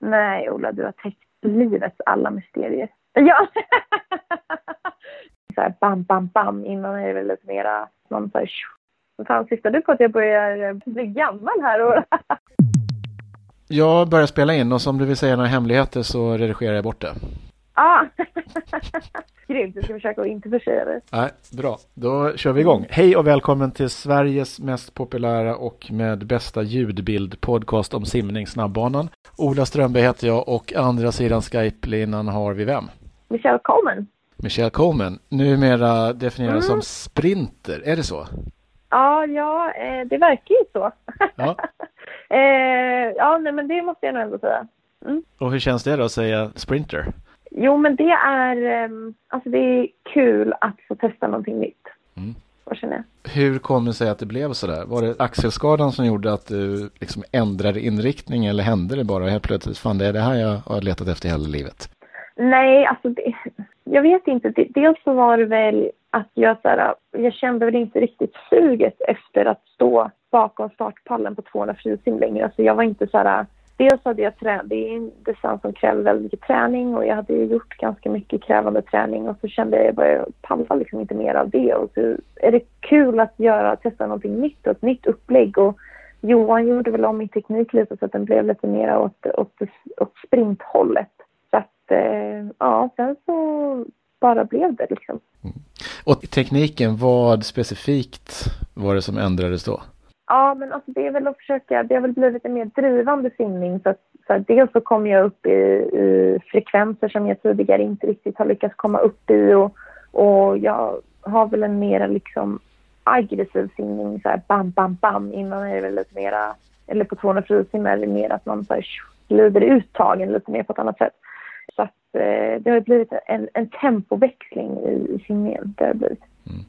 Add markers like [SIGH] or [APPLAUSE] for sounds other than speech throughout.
Nej, Ola, du har täckt livets alla mysterier. Ja! [LAUGHS] så här bam, bam, bam. Innan är det väl lite mera någon så här Vad fan syftar du på att jag börjar eh, bli gammal här? Och jag börjar spela in och om du vill säga några hemligheter så redigerar jag bort det. Ja, [LAUGHS] grymt. Jag ska försöka att inte försäga det. Nej, bra. Då kör vi igång. Hej och välkommen till Sveriges mest populära och med bästa ljudbild podcast om simning, snabbbanan. Ola Strömberg heter jag och andra sidan Skype-linan har vi vem? Michelle Coleman. Michelle Coleman, numera definierad mm. som sprinter, är det så? Ja, ja, eh, det verkar ju så. Ja. [LAUGHS] eh, ja, nej, men det måste jag nog ändå säga. Mm. Och hur känns det då att säga sprinter? Jo, men det är, ehm, alltså det är kul att få testa någonting nytt. Mm. Hur kom det sig att det blev så där? Var det axelskadan som gjorde att du liksom ändrade inriktning eller hände det bara helt plötsligt? Fan, det är det här jag har letat efter hela livet. Nej, alltså det, jag vet inte. Dels så var det väl att jag, så här, jag kände väl inte riktigt suget efter att stå bakom startpallen på 200 frisim längre. Alltså jag var inte så här dels hade jag tränat, det är en distans som kräver väldigt mycket träning och jag hade gjort ganska mycket krävande träning och så kände jag att jag pallar liksom inte mer av det och så är det kul att göra, testa någonting nytt och ett nytt upplägg och Johan gjorde väl om min teknik lite så att den blev lite mer åt, åt, åt sprinthållet. Så att, eh, ja, sen så bara blev det liksom. Mm. Och tekniken, vad specifikt var det som ändrades då? Ja, men alltså det är väl att försöka, det har väl blivit en mer drivande simning. Så att, så att dels så kommer jag upp i, i, frekvenser som jag tidigare inte riktigt har lyckats komma upp i och, och jag har väl en mer liksom aggressiv simning, så här bam, bam, bam. Innan är det väl lite mera, eller på 200 frisim är det mer att man så här glider ut tagen lite mer på ett annat sätt. Så att eh, det har blivit en, en tempoväxling i, i simningen. Det har blivit. Mm.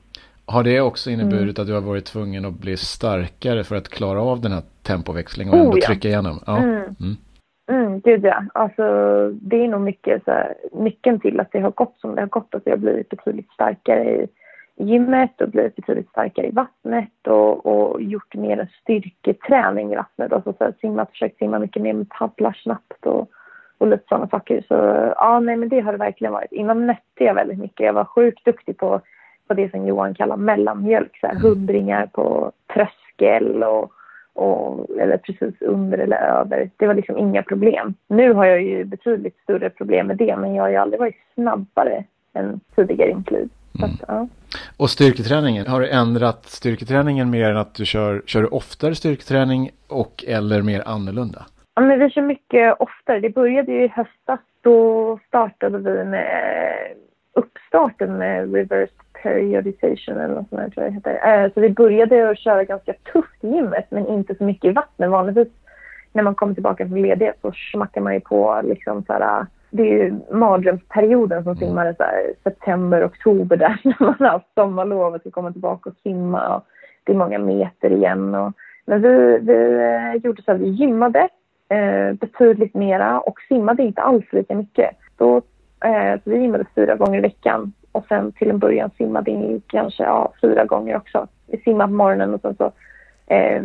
Har det också inneburit mm. att du har varit tvungen att bli starkare för att klara av den här tempoväxlingen och ändå oh, ja. trycka igenom? Ja. Mm. Mm. Mm, gud ja. Alltså, det är nog mycket så här, nyckeln till att det har gått som det har gått. Att jag har blivit betydligt starkare i gymmet och blivit betydligt starkare i vattnet och, och gjort mer en styrketräning i vattnet. Alltså så här, simmat, försökt simma mycket mer med paddlar snabbt och, och lite sådana saker. Så ja, nej men det har det verkligen varit. Innan nötte jag väldigt mycket. Jag var sjukt duktig på på det som Johan kallar mellanmjölk, så här mm. hundringar på tröskel och, och, eller precis under eller över. Det var liksom inga problem. Nu har jag ju betydligt större problem med det, men jag har ju aldrig varit snabbare än tidigare i mitt liv. Mm. Att, ja. Och styrketräningen, har du ändrat styrketräningen mer än att du kör, kör du oftare styrketräning och eller mer annorlunda? Ja, men vi kör mycket oftare. Det började ju i höstas. Då startade vi med uppstarten med reverse periodization eller något sånt tror jag heter. Eh, så vi började att köra ganska tufft i gymmet men inte så mycket i vattnet. Vanligtvis när man kommer tillbaka från ledighet så smackar man ju på liksom så här, det är ju mardrömsperioden som simmar så här, september, oktober [LAUGHS] där när man har haft sommarlov och ska komma tillbaka och simma och det är många meter igen. Och, men vi, vi eh, gjorde så att vi gymmade eh, betydligt mera och simmade inte alls lika mycket. Då, eh, så vi gymmade fyra gånger i veckan och sen till en början simmade vi kanske ja, fyra gånger också. Vi simmade på morgonen och sen så eh,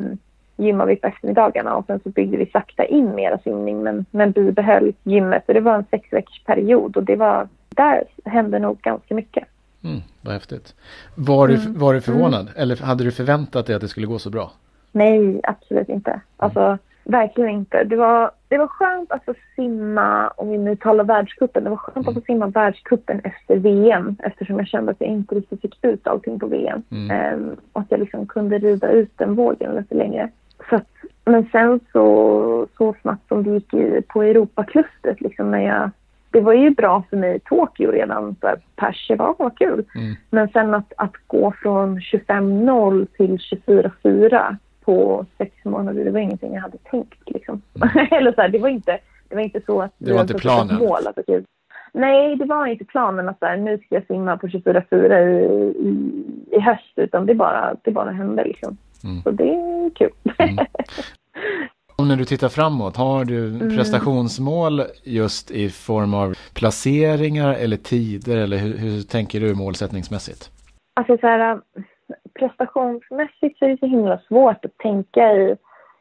gymmade vi på eftermiddagarna och sen så byggde vi sakta in mera simning men, men bibehöll gymmet. Så det var en sex veckors period och det var, där hände nog ganska mycket. Mm, vad häftigt. Var du, mm. var du förvånad mm. eller hade du förväntat dig att det skulle gå så bra? Nej, absolut inte. Alltså, Verkligen inte. Det var, det var skönt att få simma, om vi nu talar världskuppen, det var skönt att få simma världskuppen efter VM eftersom jag kände att jag inte riktigt fick ut allting på VM. Mm. Um, och att jag liksom kunde rida ut den vågen lite längre. Så att, men sen så, så snabbt som det gick i, på Europaklustret, liksom när jag det var ju bra för mig i Tokyo redan, så pers, var, var kul. Mm. Men sen att, att gå från 25-0 till 24-4 på sex månader, det var ingenting jag hade tänkt. Liksom. Mm. [LAUGHS] Eller så här, det, var inte, det var inte så att det var inte planen. Mål, att, okay, nej, det var inte planen att så här, nu ska jag simma på 24-4 i, i, i, höst, utan det bara, det bara hände. Liksom. Mm. Så det är kul. Mm. [LAUGHS] Och när du tittar framåt, har du mm. prestationsmål just i form av placeringar eller tider eller hur, hur tänker du målsättningsmässigt? Alltså så här, prestationsmässigt så är det så himla svårt att tänka i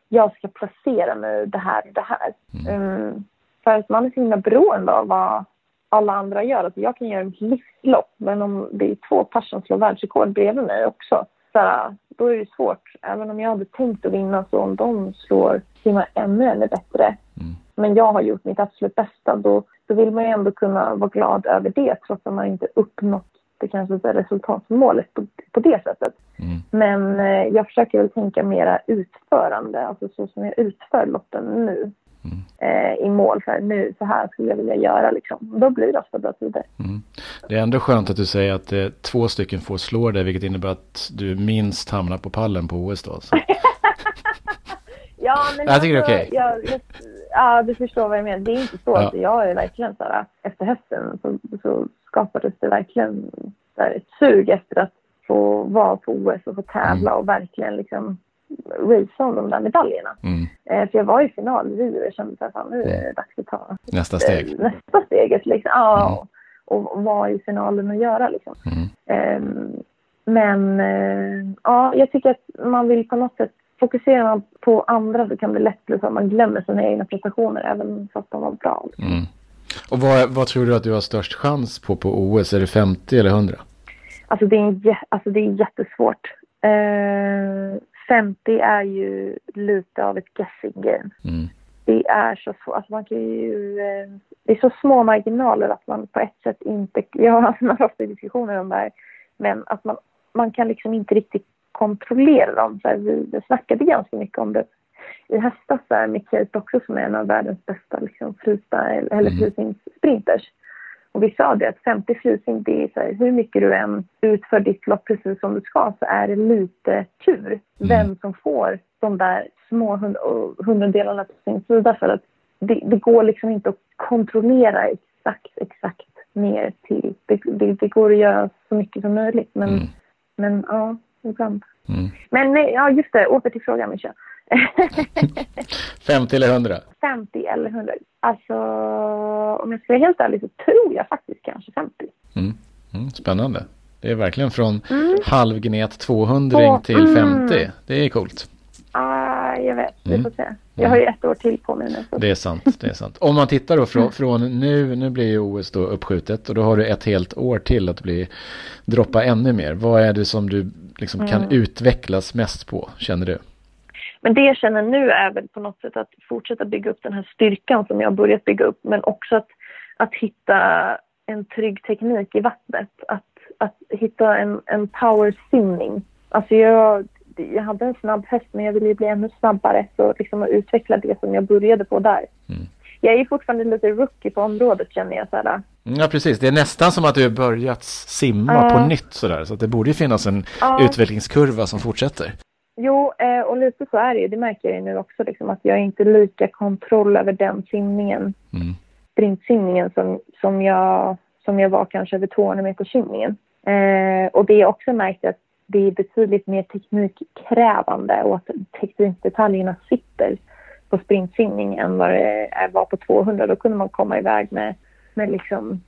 jag ska placera mig det här och det här. Um, för att man är så himla beroende av vad alla andra gör. Alltså jag kan göra ett livslopp, men om det är två personer som slår världsrekord bredvid mig också, så här, då är det svårt. Även om jag hade tänkt att vinna, så om de slår simma ännu, ännu bättre, mm. men jag har gjort mitt absolut bästa, då, då vill man ju ändå kunna vara glad över det, trots att man inte uppnått det kanske är resultatmålet på, på det sättet. Mm. Men eh, jag försöker väl tänka mera utförande, alltså så som jag utför loppen nu. Mm. Eh, i mål för nu, så här skulle jag vilja göra liksom. Då blir det ofta bra tider. Mm. Det är ändå skönt att du säger att eh, två stycken får slå dig, vilket innebär att du minst hamnar på pallen på OS då. [LAUGHS] ja, men jag tycker alltså, det är okej. Okay. Ja, du förstår vad jag menar. Det är inte så ja. att jag är verkligen så här, efter hösten så, så skapades det verkligen ett sug efter att få vara på OS och få tävla mm. och verkligen liksom racea om de där medaljerna. Mm. Eh, för jag var i final i Rio och kände att nu är det dags att ta nästa steg. Eh, nästa steget liksom. Ja, mm. och, och vara i finalen och göra liksom. Eh, men eh, ja, jag tycker att man vill på något sätt fokuserar man på andra så kan det lätt bli så att man glömmer sina egna prestationer även fast de var bra. Liksom. Mm. Och vad, vad tror du att du har störst chans på på OS? Är det 50 eller 100? Alltså det är, en, alltså det är jättesvårt. Eh, 50 är ju lite av ett guessing game. Mm. Det är så svårt. Alltså man kan ju, eh, det är så små marginaler att man på ett sätt inte... [LAUGHS] Jag har haft ofta diskussioner om det här. Men att man, man kan liksom inte riktigt kontrollera dem. Så här, vi, vi snackade ganska mycket om det i höstas där med Kate också som är en av världens bästa liksom, freestyle, eller mm. frysningssprinters. Och vi sa det att 50 frysning, det är så här, hur mycket du än utför ditt lopp precis som du ska så är det lite tur mm. vem som får de där små hund hundradelarna på sin sida för att det, det, går liksom inte att kontrollera exakt, exakt ner till. Det, det, det går att göra så mycket som möjligt men, mm. men ja, ibland. Mm. Men ja, just det, åter till frågan Mischa. 50 [LAUGHS] eller 100? 50 eller 100. Alltså, om jag ska vara helt ärlig så tror jag faktiskt kanske 50. Mm. Mm, spännande. Det är verkligen från mm. halvgnet 200 till 50. Mm. Det är coolt. Jag vet, vi får mm. se. Jag har ju ett år till på mig nu. Så. Det är sant, det är sant. Om man tittar då från, från, nu, nu blir ju OS då uppskjutet och då har du ett helt år till att bli, droppa ännu mer. Vad är det som du liksom kan mm. utvecklas mest på, känner du? Men det jag känner nu är väl på något sätt att fortsätta bygga upp den här styrkan som jag har börjat bygga upp, men också att, att hitta en trygg teknik i vattnet. Att, att hitta en, en power simning. Alltså jag, jag hade en snabb häst, men jag ville bli ännu snabbare. Så liksom att utveckla det som jag började på där. Mm. Jag är fortfarande lite rookie på området känner jag. Så här. Ja, precis. Det är nästan som att du har börjat simma uh, på nytt sådär. Så det borde ju finnas en uh, utvecklingskurva som fortsätter. Jo, eh, och lite så är det ju. Det märker jag ju nu också, liksom, att jag är inte lika kontroll över den simningen, mm. sprintsimningen, som, som, jag, som jag var kanske över 200 meter simningen. Eh, och det är också märkt att det är betydligt mer teknikkrävande och att teknikdetaljerna sitter på sprintsimning än vad det var på 200. Då kunde man komma iväg med, med liksom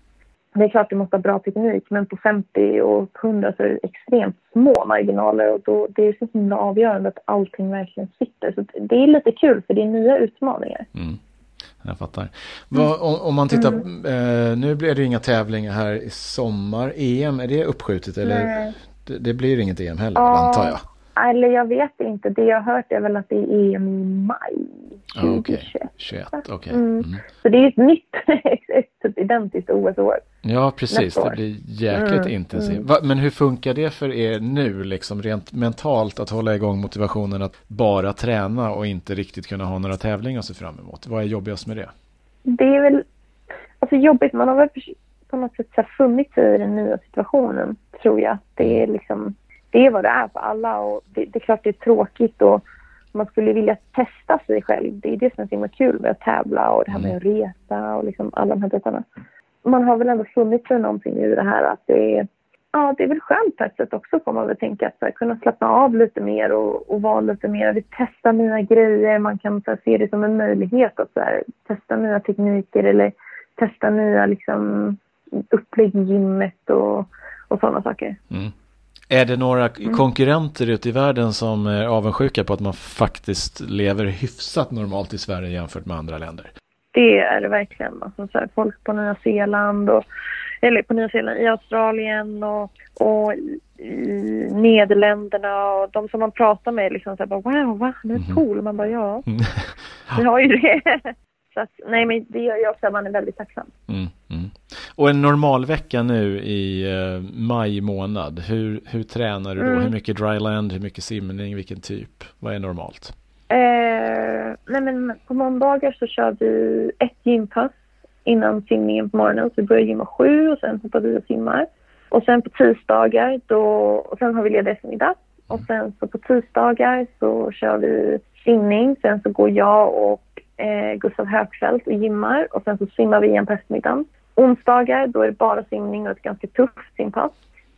det är klart du måste ha bra teknik, men på 50 och 100 så är det extremt små marginaler och då, det är så himla avgörande att allting verkligen sitter. Så det är lite kul för det är nya utmaningar. Mm. Jag fattar. Vad, om, om, man tittar, mm. eh, nu blir det inga tävlingar här i sommar. EM, är det uppskjutet eller? Det, det, blir inget EM heller, ja, antar jag. Eller jag vet inte. Det jag har hört är väl att det är EM i maj 2021. Ah, 21, okay. Mm. Mm. Så det är ett nytt, [LAUGHS] ett identiskt OS-år. Ja, precis. Det blir jäkligt mm. intensivt. Va, men hur funkar det för er nu, liksom rent mentalt, att hålla igång motivationen att bara träna och inte riktigt kunna ha några tävlingar att se fram emot? Vad är jobbigast med det? Det är väl alltså jobbigt. Man har väl på något sätt funnit sig i den nya situationen, tror jag. Det är liksom det är vad det är för alla och det, det är klart det är tråkigt och man skulle vilja testa sig själv. Det är det som är så himla kul med att tävla och det här med att mm. resa och liksom alla de här bitarna. Man har väl ändå funnit sig någonting i det här att det är, ja, det är väl skönt på ett sätt också får man väl tänka att här, kunna slappna av lite mer och, och vara lite mer, testa nya grejer, man kan här, se det som en möjlighet att här, testa nya tekniker eller testa nya liksom, upplägg i gymmet och, och sådana saker. Mm. Är det några mm. konkurrenter ute i världen som är avundsjuka på att man faktiskt lever hyfsat normalt i Sverige jämfört med andra länder? Det är det verkligen. Alltså, så här, folk på Nya Zeeland och eller på Nya Zeeland, i Australien och, och i Nederländerna och de som man pratar med liksom så här bara wow, va? Du är Mhm. cool. Man bara ja, [LAUGHS] vi har ju det. [LAUGHS] Så att, nej men det gör ju också att man är väldigt tacksam. Mm, mm. Och en normal vecka nu i eh, maj månad, hur, hur tränar du då? Mm. Hur mycket dryland, hur mycket simning, vilken typ? Vad är normalt? Eh, nej men på måndagar så kör vi ett gympass innan simningen på morgonen. Så vi börjar gymma sju och sen hoppar vi och simmar. Och sen på tisdagar då, och sen har vi ledig eftermiddag. Och sen så på tisdagar så kör vi simning. Sen så går jag och eh, Gustav Högfeldt och gymmar och sen så simmar vi igen på eftermiddagen. Onsdagar då är det bara simning och ett ganska tufft simpass.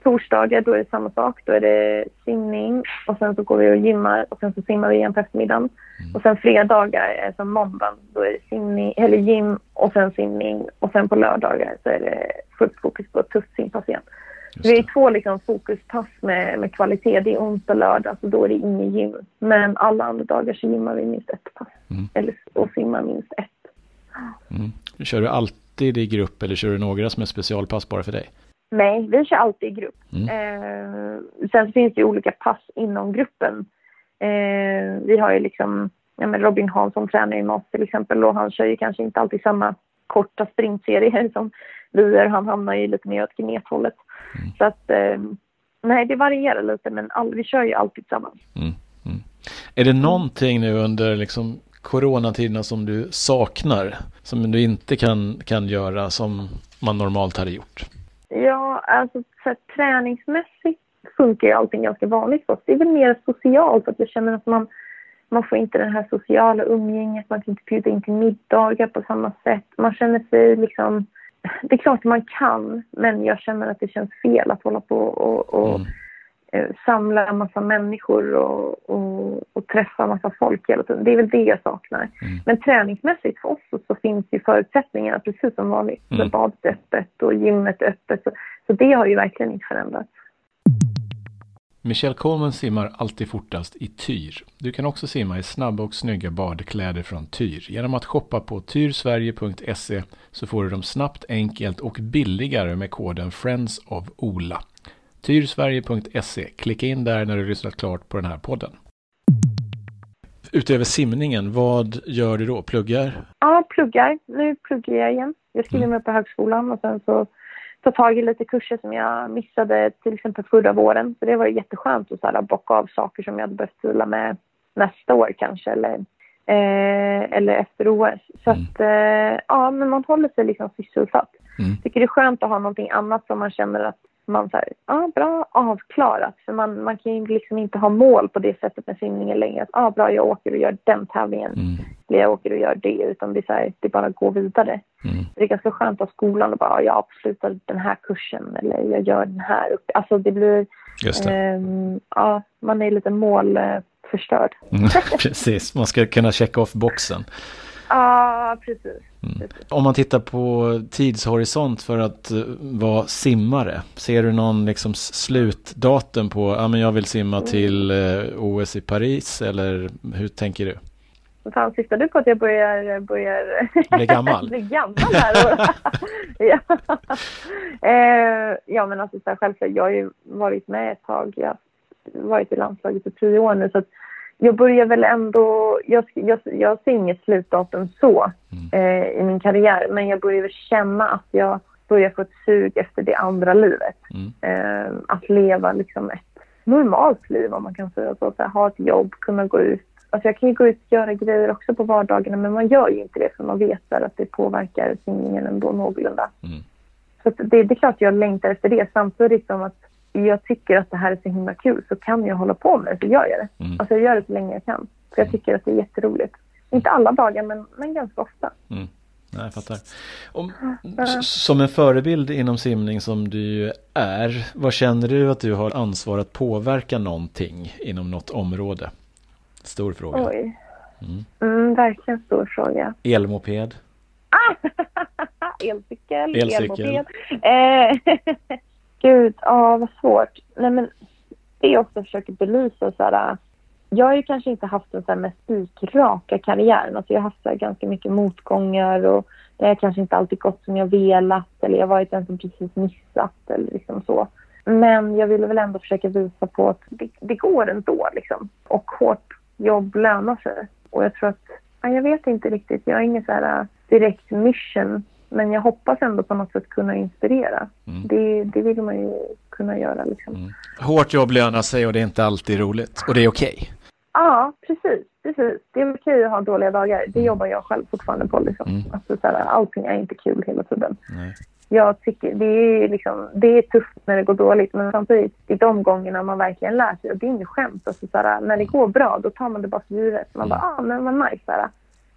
Torsdagar då är det samma sak. Då är det simning och sen så går vi och gymmar och sen så simmar vi igen på eftermiddagen. Och sen fredagar är som måndagen. Då är det simning, eller gym och sen simning och sen på lördagar så är det fullt fokus på ett tufft simpass igen. Just Vi det. är två liksom fokuspass med, med kvalitet. Det är onsdag och lördag så då är det ingen gym. Men alla andra dagar så gymmar vi minst ett pass. Mm. Eller, och simmar minst ett. Mm. Kör du alltid i grupp eller kör du några som är specialpass bara för dig? Nej, vi kör alltid i grupp. Mm. Eh, sen finns det ju olika pass inom gruppen. Eh, vi har ju liksom, ja men Robin Hansson tränar ju med oss till exempel och han kör ju kanske inte alltid samma korta sprintserier som vi gör. Han hamnar ju lite mer åt gnethållet. Mm. Så att, eh, nej det varierar lite men all, vi kör ju alltid tillsammans. Mm. Mm. Är det någonting nu under liksom coronatiderna som du saknar? Som du inte kan, kan göra som man normalt hade gjort? Ja, alltså så här, träningsmässigt funkar ju allting ganska vanligt för oss. Det är väl mer socialt att jag känner att man, man får inte det här sociala umgänget, man kan inte bjuda in till middagar på samma sätt. Man känner sig liksom... Det är klart man kan, men jag känner att det känns fel att hålla på och, och Mm. Eh, samla en massa människor och, och, och träffa en massa folk hela tiden. Det är väl det jag saknar. Mm. Men träningsmässigt för oss så, så finns ju förutsättningarna precis som vanligt. Mm. Mm. Badet är öppet och gymmet är öppet. Så, så det har ju verkligen inte förändrats. Michelle Coleman simmar alltid fortast i Tyr. Du kan också simma i snabba och snygga badkläder från Tyr. Genom att shoppa på tyrsverige.se så får du dem snabbt, enkelt och billigare med koden Friends of Ola. Tyrsverige.se. Klicka in där när du lyssnat klart på den här podden. Utöver simningen, vad gör du då? Pluggar? Ja, pluggar. Nu pluggar jag igen. Jag skriver Mm. mig på högskolan och sen så ta tag i lite kurser som jag missade till exempel förra våren. Så det var jätteskönt att så här, bocka av saker som jag hade behövt fila med nästa år kanske eller, eh, eller efter OS. Så Mm. att, eh, ja, men man håller sig liksom sysselsatt. Mm. tycker det är skönt att ha någonting annat som man känner att man säger, ja bra avklarat. För man, man kan ju liksom inte ha mål på det sättet med simningen längre. Att, ja bra jag åker och gör den tävlingen. Mm. Eller jag åker och gör det. Utan det är, så här, det är bara att gå vidare. Mm. Det är ganska skönt ha skolan och bara, ja, jag avslutar den här kursen. Eller jag gör den här. Alltså det blir, Just det. ehm, ja man är lite målförstörd. Mm. [LAUGHS] Precis, man ska kunna checka off boxen. Ja, precis. Mm. Om man tittar på tidshorisont för att eh, vara simmare, ser du någon liksom slutdatum på, ja men jag vill simma till eh, OS i Paris eller hur tänker du? Fan, syftar du på att jag börjar, börjar Bli gammal? [LAUGHS] bli gammal här? [LAUGHS] Ja. Eh, ja, men alltså så här, självklart, jag har ju varit med ett tag. Jag har varit i landslaget i tio år nu. Så att jag börjar väl ändå... Jag, jag, jag ser inget slutdatum så eh, i min karriär. Men jag börjar väl känna att jag börjar få ett sug efter det andra livet. Mm. Eh, att leva liksom ett normalt liv om man kan säga så. här, ha ett jobb, kunna gå ut. Alltså jag kan ju gå ut och göra grejer också på vardagarna men man gör ju inte det för man vet att det påverkar simningen ändå någorlunda. Mm. Så att det, det är klart jag längtar efter det samtidigt som att jag tycker att det här är så himla kul så kan jag hålla på med det så gör jag det. Mm. Alltså jag gör det så länge jag kan. För jag tycker att det är jätteroligt. Inte alla dagar men, men ganska ofta. Mm. Nej, jag fattar. Om, som en förebild inom simning som du är, vad känner du att du har ansvar att påverka någonting inom något område? Stor fråga. Oj. Mm. Mm, verkligen stor fråga. Elmoped? [LAUGHS] Elcykel, Elcykel. elmoped. Eh, [LAUGHS] gud, ja vad svårt. Nej men det jag också försöker belysa så här, äh, jag har ju kanske inte haft den så här mest spikraka karriären. Alltså jag har haft så ganska mycket motgångar och det har kanske inte alltid gått som jag velat eller jag har varit den som precis missat eller liksom så. Men jag ville väl ändå försöka visa på att det, det går ändå liksom. Och hårt jobb lönar sig. Och jag tror att, ja, jag vet inte riktigt, jag har ingen så här äh, direkt mission. Men jag hoppas ändå på något sätt kunna inspirera. Mm. Det, det vill man ju kunna göra liksom. Mm. Hårt jobb lönar sig och det är inte alltid roligt. Och det är okej. Okay. Ja, precis. precis. Det är okej att ha dåliga dagar. Det mm. jobbar jag själv fortfarande på. Liksom. Mm. Alltså, så här, allting är inte kul hela tiden. Nej. Jag tycker det är, liksom, det är tufft när det går dåligt men samtidigt i de gångerna man verkligen lär sig och det är inget skämt. Alltså, så här, när det går bra då tar man det bara för givet. Man mm. bara, ah men vad nice. Så här.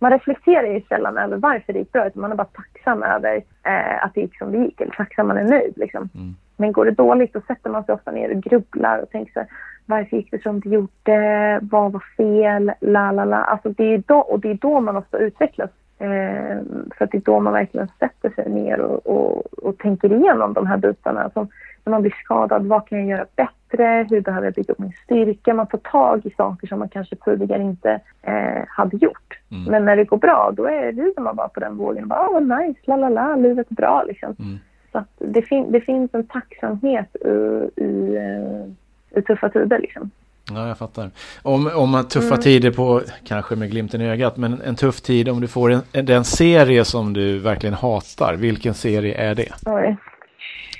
Man reflekterar ju sällan över varför det gick bra utan man är bara tacksam över eh, att det gick som det gick. Eller tacksam, man är nöjd liksom. Mm. Men går det dåligt då sätter man sig ofta ner och grubblar och tänker så här, varför gick det som det gjorde? Vad var fel? La, la, la. Alltså det är då, och det är då man ofta utvecklas. Eh, för att det är då man verkligen sätter sig ner och, och, och tänker igenom de här bitarna. Som när man blir skadad, vad kan jag göra bättre? Hur behöver jag bygga upp min styrka? Man tar tag i saker som man kanske tidigare inte eh, hade gjort. Mm. Men när det går bra, då är, rider man bara på den vågen. Bara, oh, nice, la la la, livet är bra liksom. Mm. Så det, fin det finns en tacksamhet i, i eh, i tuffa tider. Liksom. Ja, jag fattar. Om, om tuffa mm. tider på, kanske med glimten i ögat, men en tuff tid om du får en, en, serie som du verkligen hatar, vilken serie är det? Oj.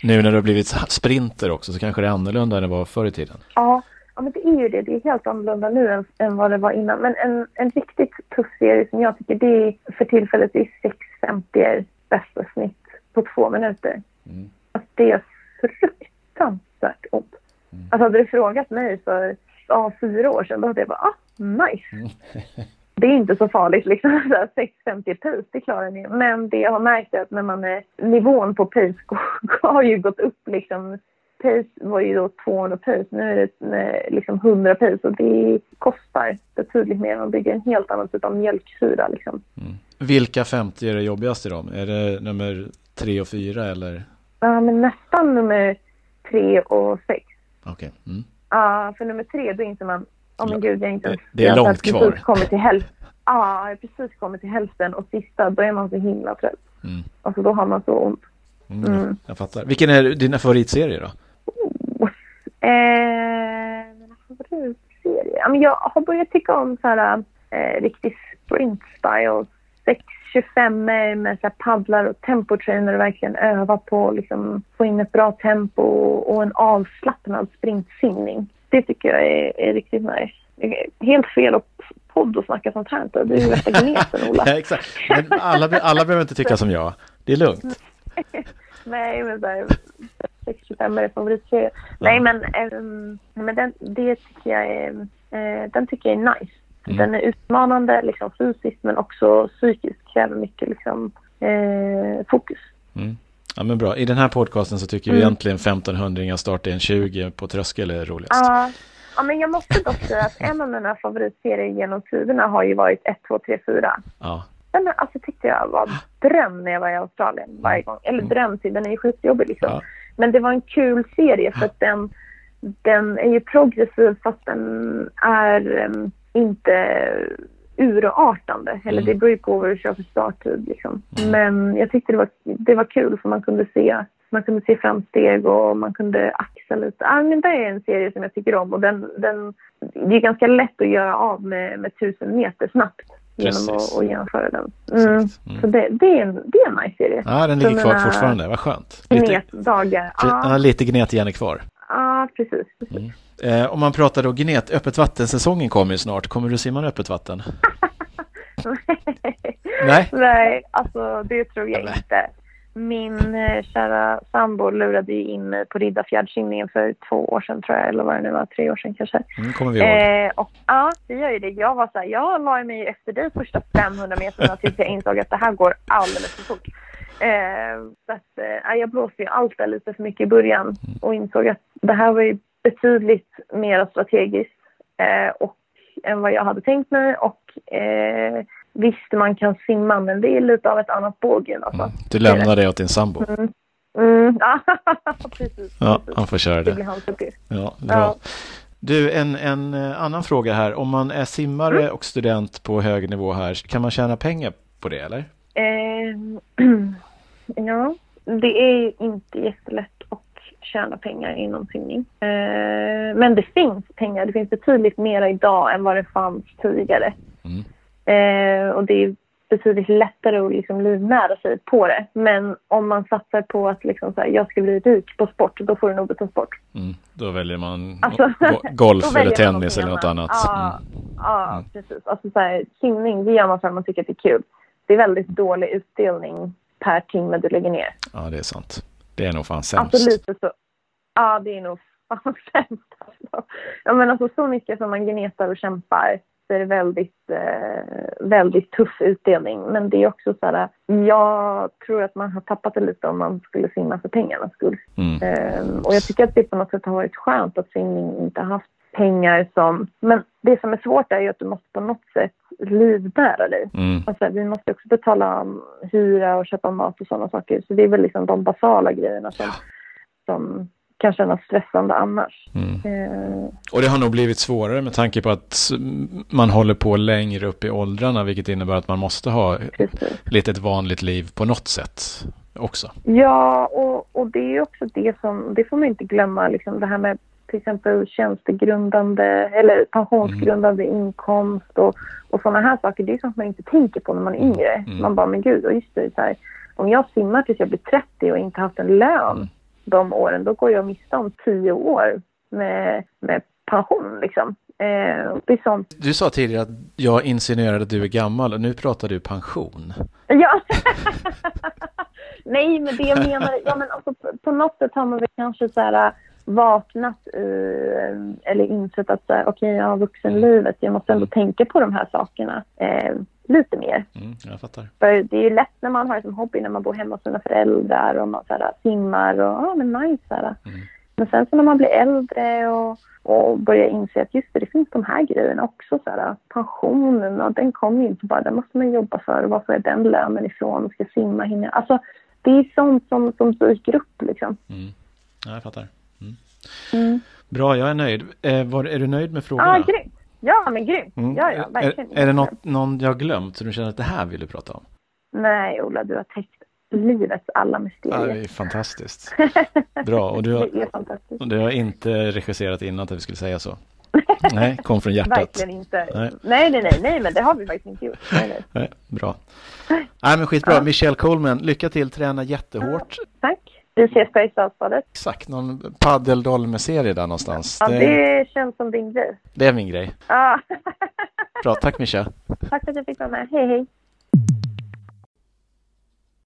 Nu när du har blivit sprinter också så kanske det är annorlunda än det var förr i tiden. Ja, ja men det är ju det. Det är helt annorlunda nu än, än vad det var innan. Men en, en riktigt tuff serie som jag tycker det är för tillfället är 650 bästa snitt på två minuter. Mm. Alltså, det är fruktansvärt ont. Mm. Alltså hade du frågat mig för ja, fyra år sedan då hade jag bara, ah, nice. Mm. [LAUGHS] det är inte så farligt liksom. [LAUGHS] 650 pace, det klarar ni. Men det jag har märkt är att när man är, nivån på pace [LAUGHS] har ju gått upp liksom. Pace var ju då 200 pace, nu är det liksom 100 pace och det kostar betydligt mer att bygga en helt annan typ av mjölksyra liksom. Mm. Vilka 50 är det jobbigast i dem? Är det nummer 3 och 4 eller? Ja, men nästan nummer 3 och 6. Okej. Okay. Mm. Ja, för nummer tre då inser man, åh oh, men gud, jag är inte ens... Det är långt kvar. Precis kommit till hälften. Ja, jag har precis kommit till hälften och sista, då är man så himla trött. Mm. Alltså då har man så ont. Mm. Mm. Jag fattar. Vilken är dina favoritserier då? Oh, eh, mina favoritserier? Ja, men jag har börjat tycka om så här eh, riktig sprint style. 625 med så här paddlar och tempotrainer och verkligen öva på att liksom, få in ett bra tempo och en avslappnad sprintsimning. Det tycker jag är, är riktigt nice. Helt fel att podd och snacka sånt här. Du är ju värsta gneten, [LAUGHS] Ola. ja, exakt. Men alla, alla behöver inte tycka som jag. Det är lugnt. [LAUGHS] Nej, men där, 625 är favoritserie. Ja. Nej, men, ähm, men den, det tycker jag är, äh, den tycker jag är nice. Mm. Den är utmanande liksom, fysiskt men också psykiskt. Kräver mycket liksom, eh, fokus. Mm. Ja men bra. I den här podcasten så tycker mm. vi egentligen 1500 startar en 20 på tröskel är roligast. Ja. ja, men jag måste dock säga att en av mina favoritserier genom tiderna har ju varit 1, 2, 3, 4. Ja. Den alltså, tyckte jag var dröm när jag var i Australien varje gång. Eller mm. dröm till, den är ju skitjobbig liksom. Ja. Men det var en kul serie för att den, den är ju progressiv fast den är um, inte urartande. Eller mm. det beror ju på vad du kör för starttid. Liksom. Mm. Men jag tyckte det var, det var kul för man kunde se man kunde se framsteg och man kunde axa lite. Ah, men det är en serie som jag tycker om och den, den, det är ganska lätt att göra av med, med tusen meter snabbt genom att, att genomföra den. Mm. Mm. Så det, det, är en, det är en nice serie. Ja, den ligger kvar fortfarande. Vad skönt. Lite, gnetdagar. Ja. lite gnet igen är kvar. Ja, precis. precis. Mm. Eh, om man pratar då gnet, öppet vattensäsongen kommer ju snart. Kommer du simma i öppet vatten? [LAUGHS] Nej. Nej, alltså det tror jag Nej. inte. Min eh, kära sambo lurade ju in mig på Riddarfjärdssimningen för två år sedan tror jag, eller vad det nu var, tre år sedan kanske. Mm, kommer vi ihåg. Eh, och, ja, det gör ju det. Jag var så här, jag la mig efter dig första 500 meterna tills jag insåg att det här går alldeles för fort. Eh, så att, eh, jag blåste ju allt där lite för mycket i början mm. och insåg att det här var ju betydligt mer strategiskt eh, och, än vad jag hade tänkt mig. Och eh, visst, man kan simma, men det är lite av ett annat bågen. Alltså. Mm. Du lämnar det åt din sambo? Mm. Mm. [LAUGHS] Ja, precis. Han får köra det. Det blir hans uppgift. Ja, bra. Ja. Du, en, en eh, annan fråga här. Om man är simmare mm. och student på hög nivå här, kan man tjäna pengar på det eller? [CLEARS THROAT] [CLEARS THROAT] Ja, det är inte jättelätt att tjäna pengar inom simning. Eh, men det finns pengar. Det finns betydligt mer idag än vad det fanns tidigare. Mm. Eh, och det är betydligt lättare att liksom livnära sig på det. Men om man satsar på att liksom så här, jag ska bli rik på sport, då får du nog byta sport. Mm, då väljer man alltså, [LAUGHS] golf eller tennis eller något annat. Ja, mm. ja mm. precis. Alltså så här, simning, det gör man för att man tycker att det är kul. Det är väldigt dålig utdelning per timme du lägger ner. Ja, det är sant. Det är nog fan sämst. Alltså lite så. Ja, det är nog fan [LAUGHS] sämst. Alltså. Ja, men alltså så mycket som man gnetar och kämpar så är det väldigt, eh, väldigt tuff utdelning. Men det är också så här, jag tror att man har tappat det lite om man skulle simma för pengarnas skull. Mm. Eh, och jag tycker att det på något sätt har varit skönt att simning inte har haft pengar som... Men det som är svårt är ju att du måste på något sätt livnära dig. Mm. Alltså, vi måste också betala hyra och köpa mat och sådana saker. Så det är väl liksom de basala grejerna som, som kan kännas stressande annars. Mm. Eh. Och det har nog blivit svårare med tanke på att man håller på längre upp i åldrarna vilket innebär att man måste ha Precis. lite ett vanligt liv på något sätt också. Ja, och, och det är också det som, det får man inte glömma, liksom det här med till exempel tjänstegrundande eller pensionsgrundande mm. inkomst och, och sådana här saker. Det är sånt man inte tänker på när man är mm. yngre. Mm. Man bara, men gud, och just det, så här, om jag simmar tills jag blir 30 och inte haft en lön mm de åren, då går jag miste om tio år med, med pension. Liksom. Eh, det är sånt. Du sa tidigare att jag insinuerade att du är gammal och nu pratar du pension. Ja, [LAUGHS] nej men det jag menar, ja, men alltså, på, på något sätt har man väl kanske så här, vaknat uh, eller insett att okej, okay, jag har vuxenlivet, jag måste ändå mm. tänka på de här sakerna. Uh, lite mer. Mm, jag fattar. För det är ju lätt när man har det som hobby när man bor hemma hos sina föräldrar och man så här, simmar och ja, men nice. Så mm. Men sen så när man blir äldre och, och börjar inse att just det, det finns de här grejerna också. Så här, pensionen, och den kommer ju inte bara, den måste man jobba för. Var får jag den lönen ifrån? Ska simma, hinna? Alltså, det är sånt som, som dyker upp liksom. Mm. Ja, jag fattar. Mm. Mm. Bra, jag är nöjd. Eh, var, är du nöjd med frågorna? Ja, grymt. Ja, men grymt. Mm. Ja, ja, verkligen. Är, är det något, någon jag glömt som du känner att det här vill du prata om? Nej, Ola, du har täckt livets alla mysterier. Ja, det är fantastiskt. [LAUGHS] Bra, och du har. Och du har inte regisserat innan att vi skulle säga så? [LAUGHS] Nej, kom från hjärtat. Verkligen inte. Nej. nej, nej, nej, nej, men det har vi faktiskt inte gjort. Nej, nej. [LAUGHS] nej bra. Nej, men skitbra. Ja. Michelle Coleman, lycka till, träna jättehårt. Ja, tack. Vi ses på Eriksdalsbadet. Exakt, någon paddeldolme-serie där någonstans. Ja, det... det... känns som din grej. Det är min grej. Ja. Bra, tack Mischa. Tack för att jag fick vara med. Hej, hej.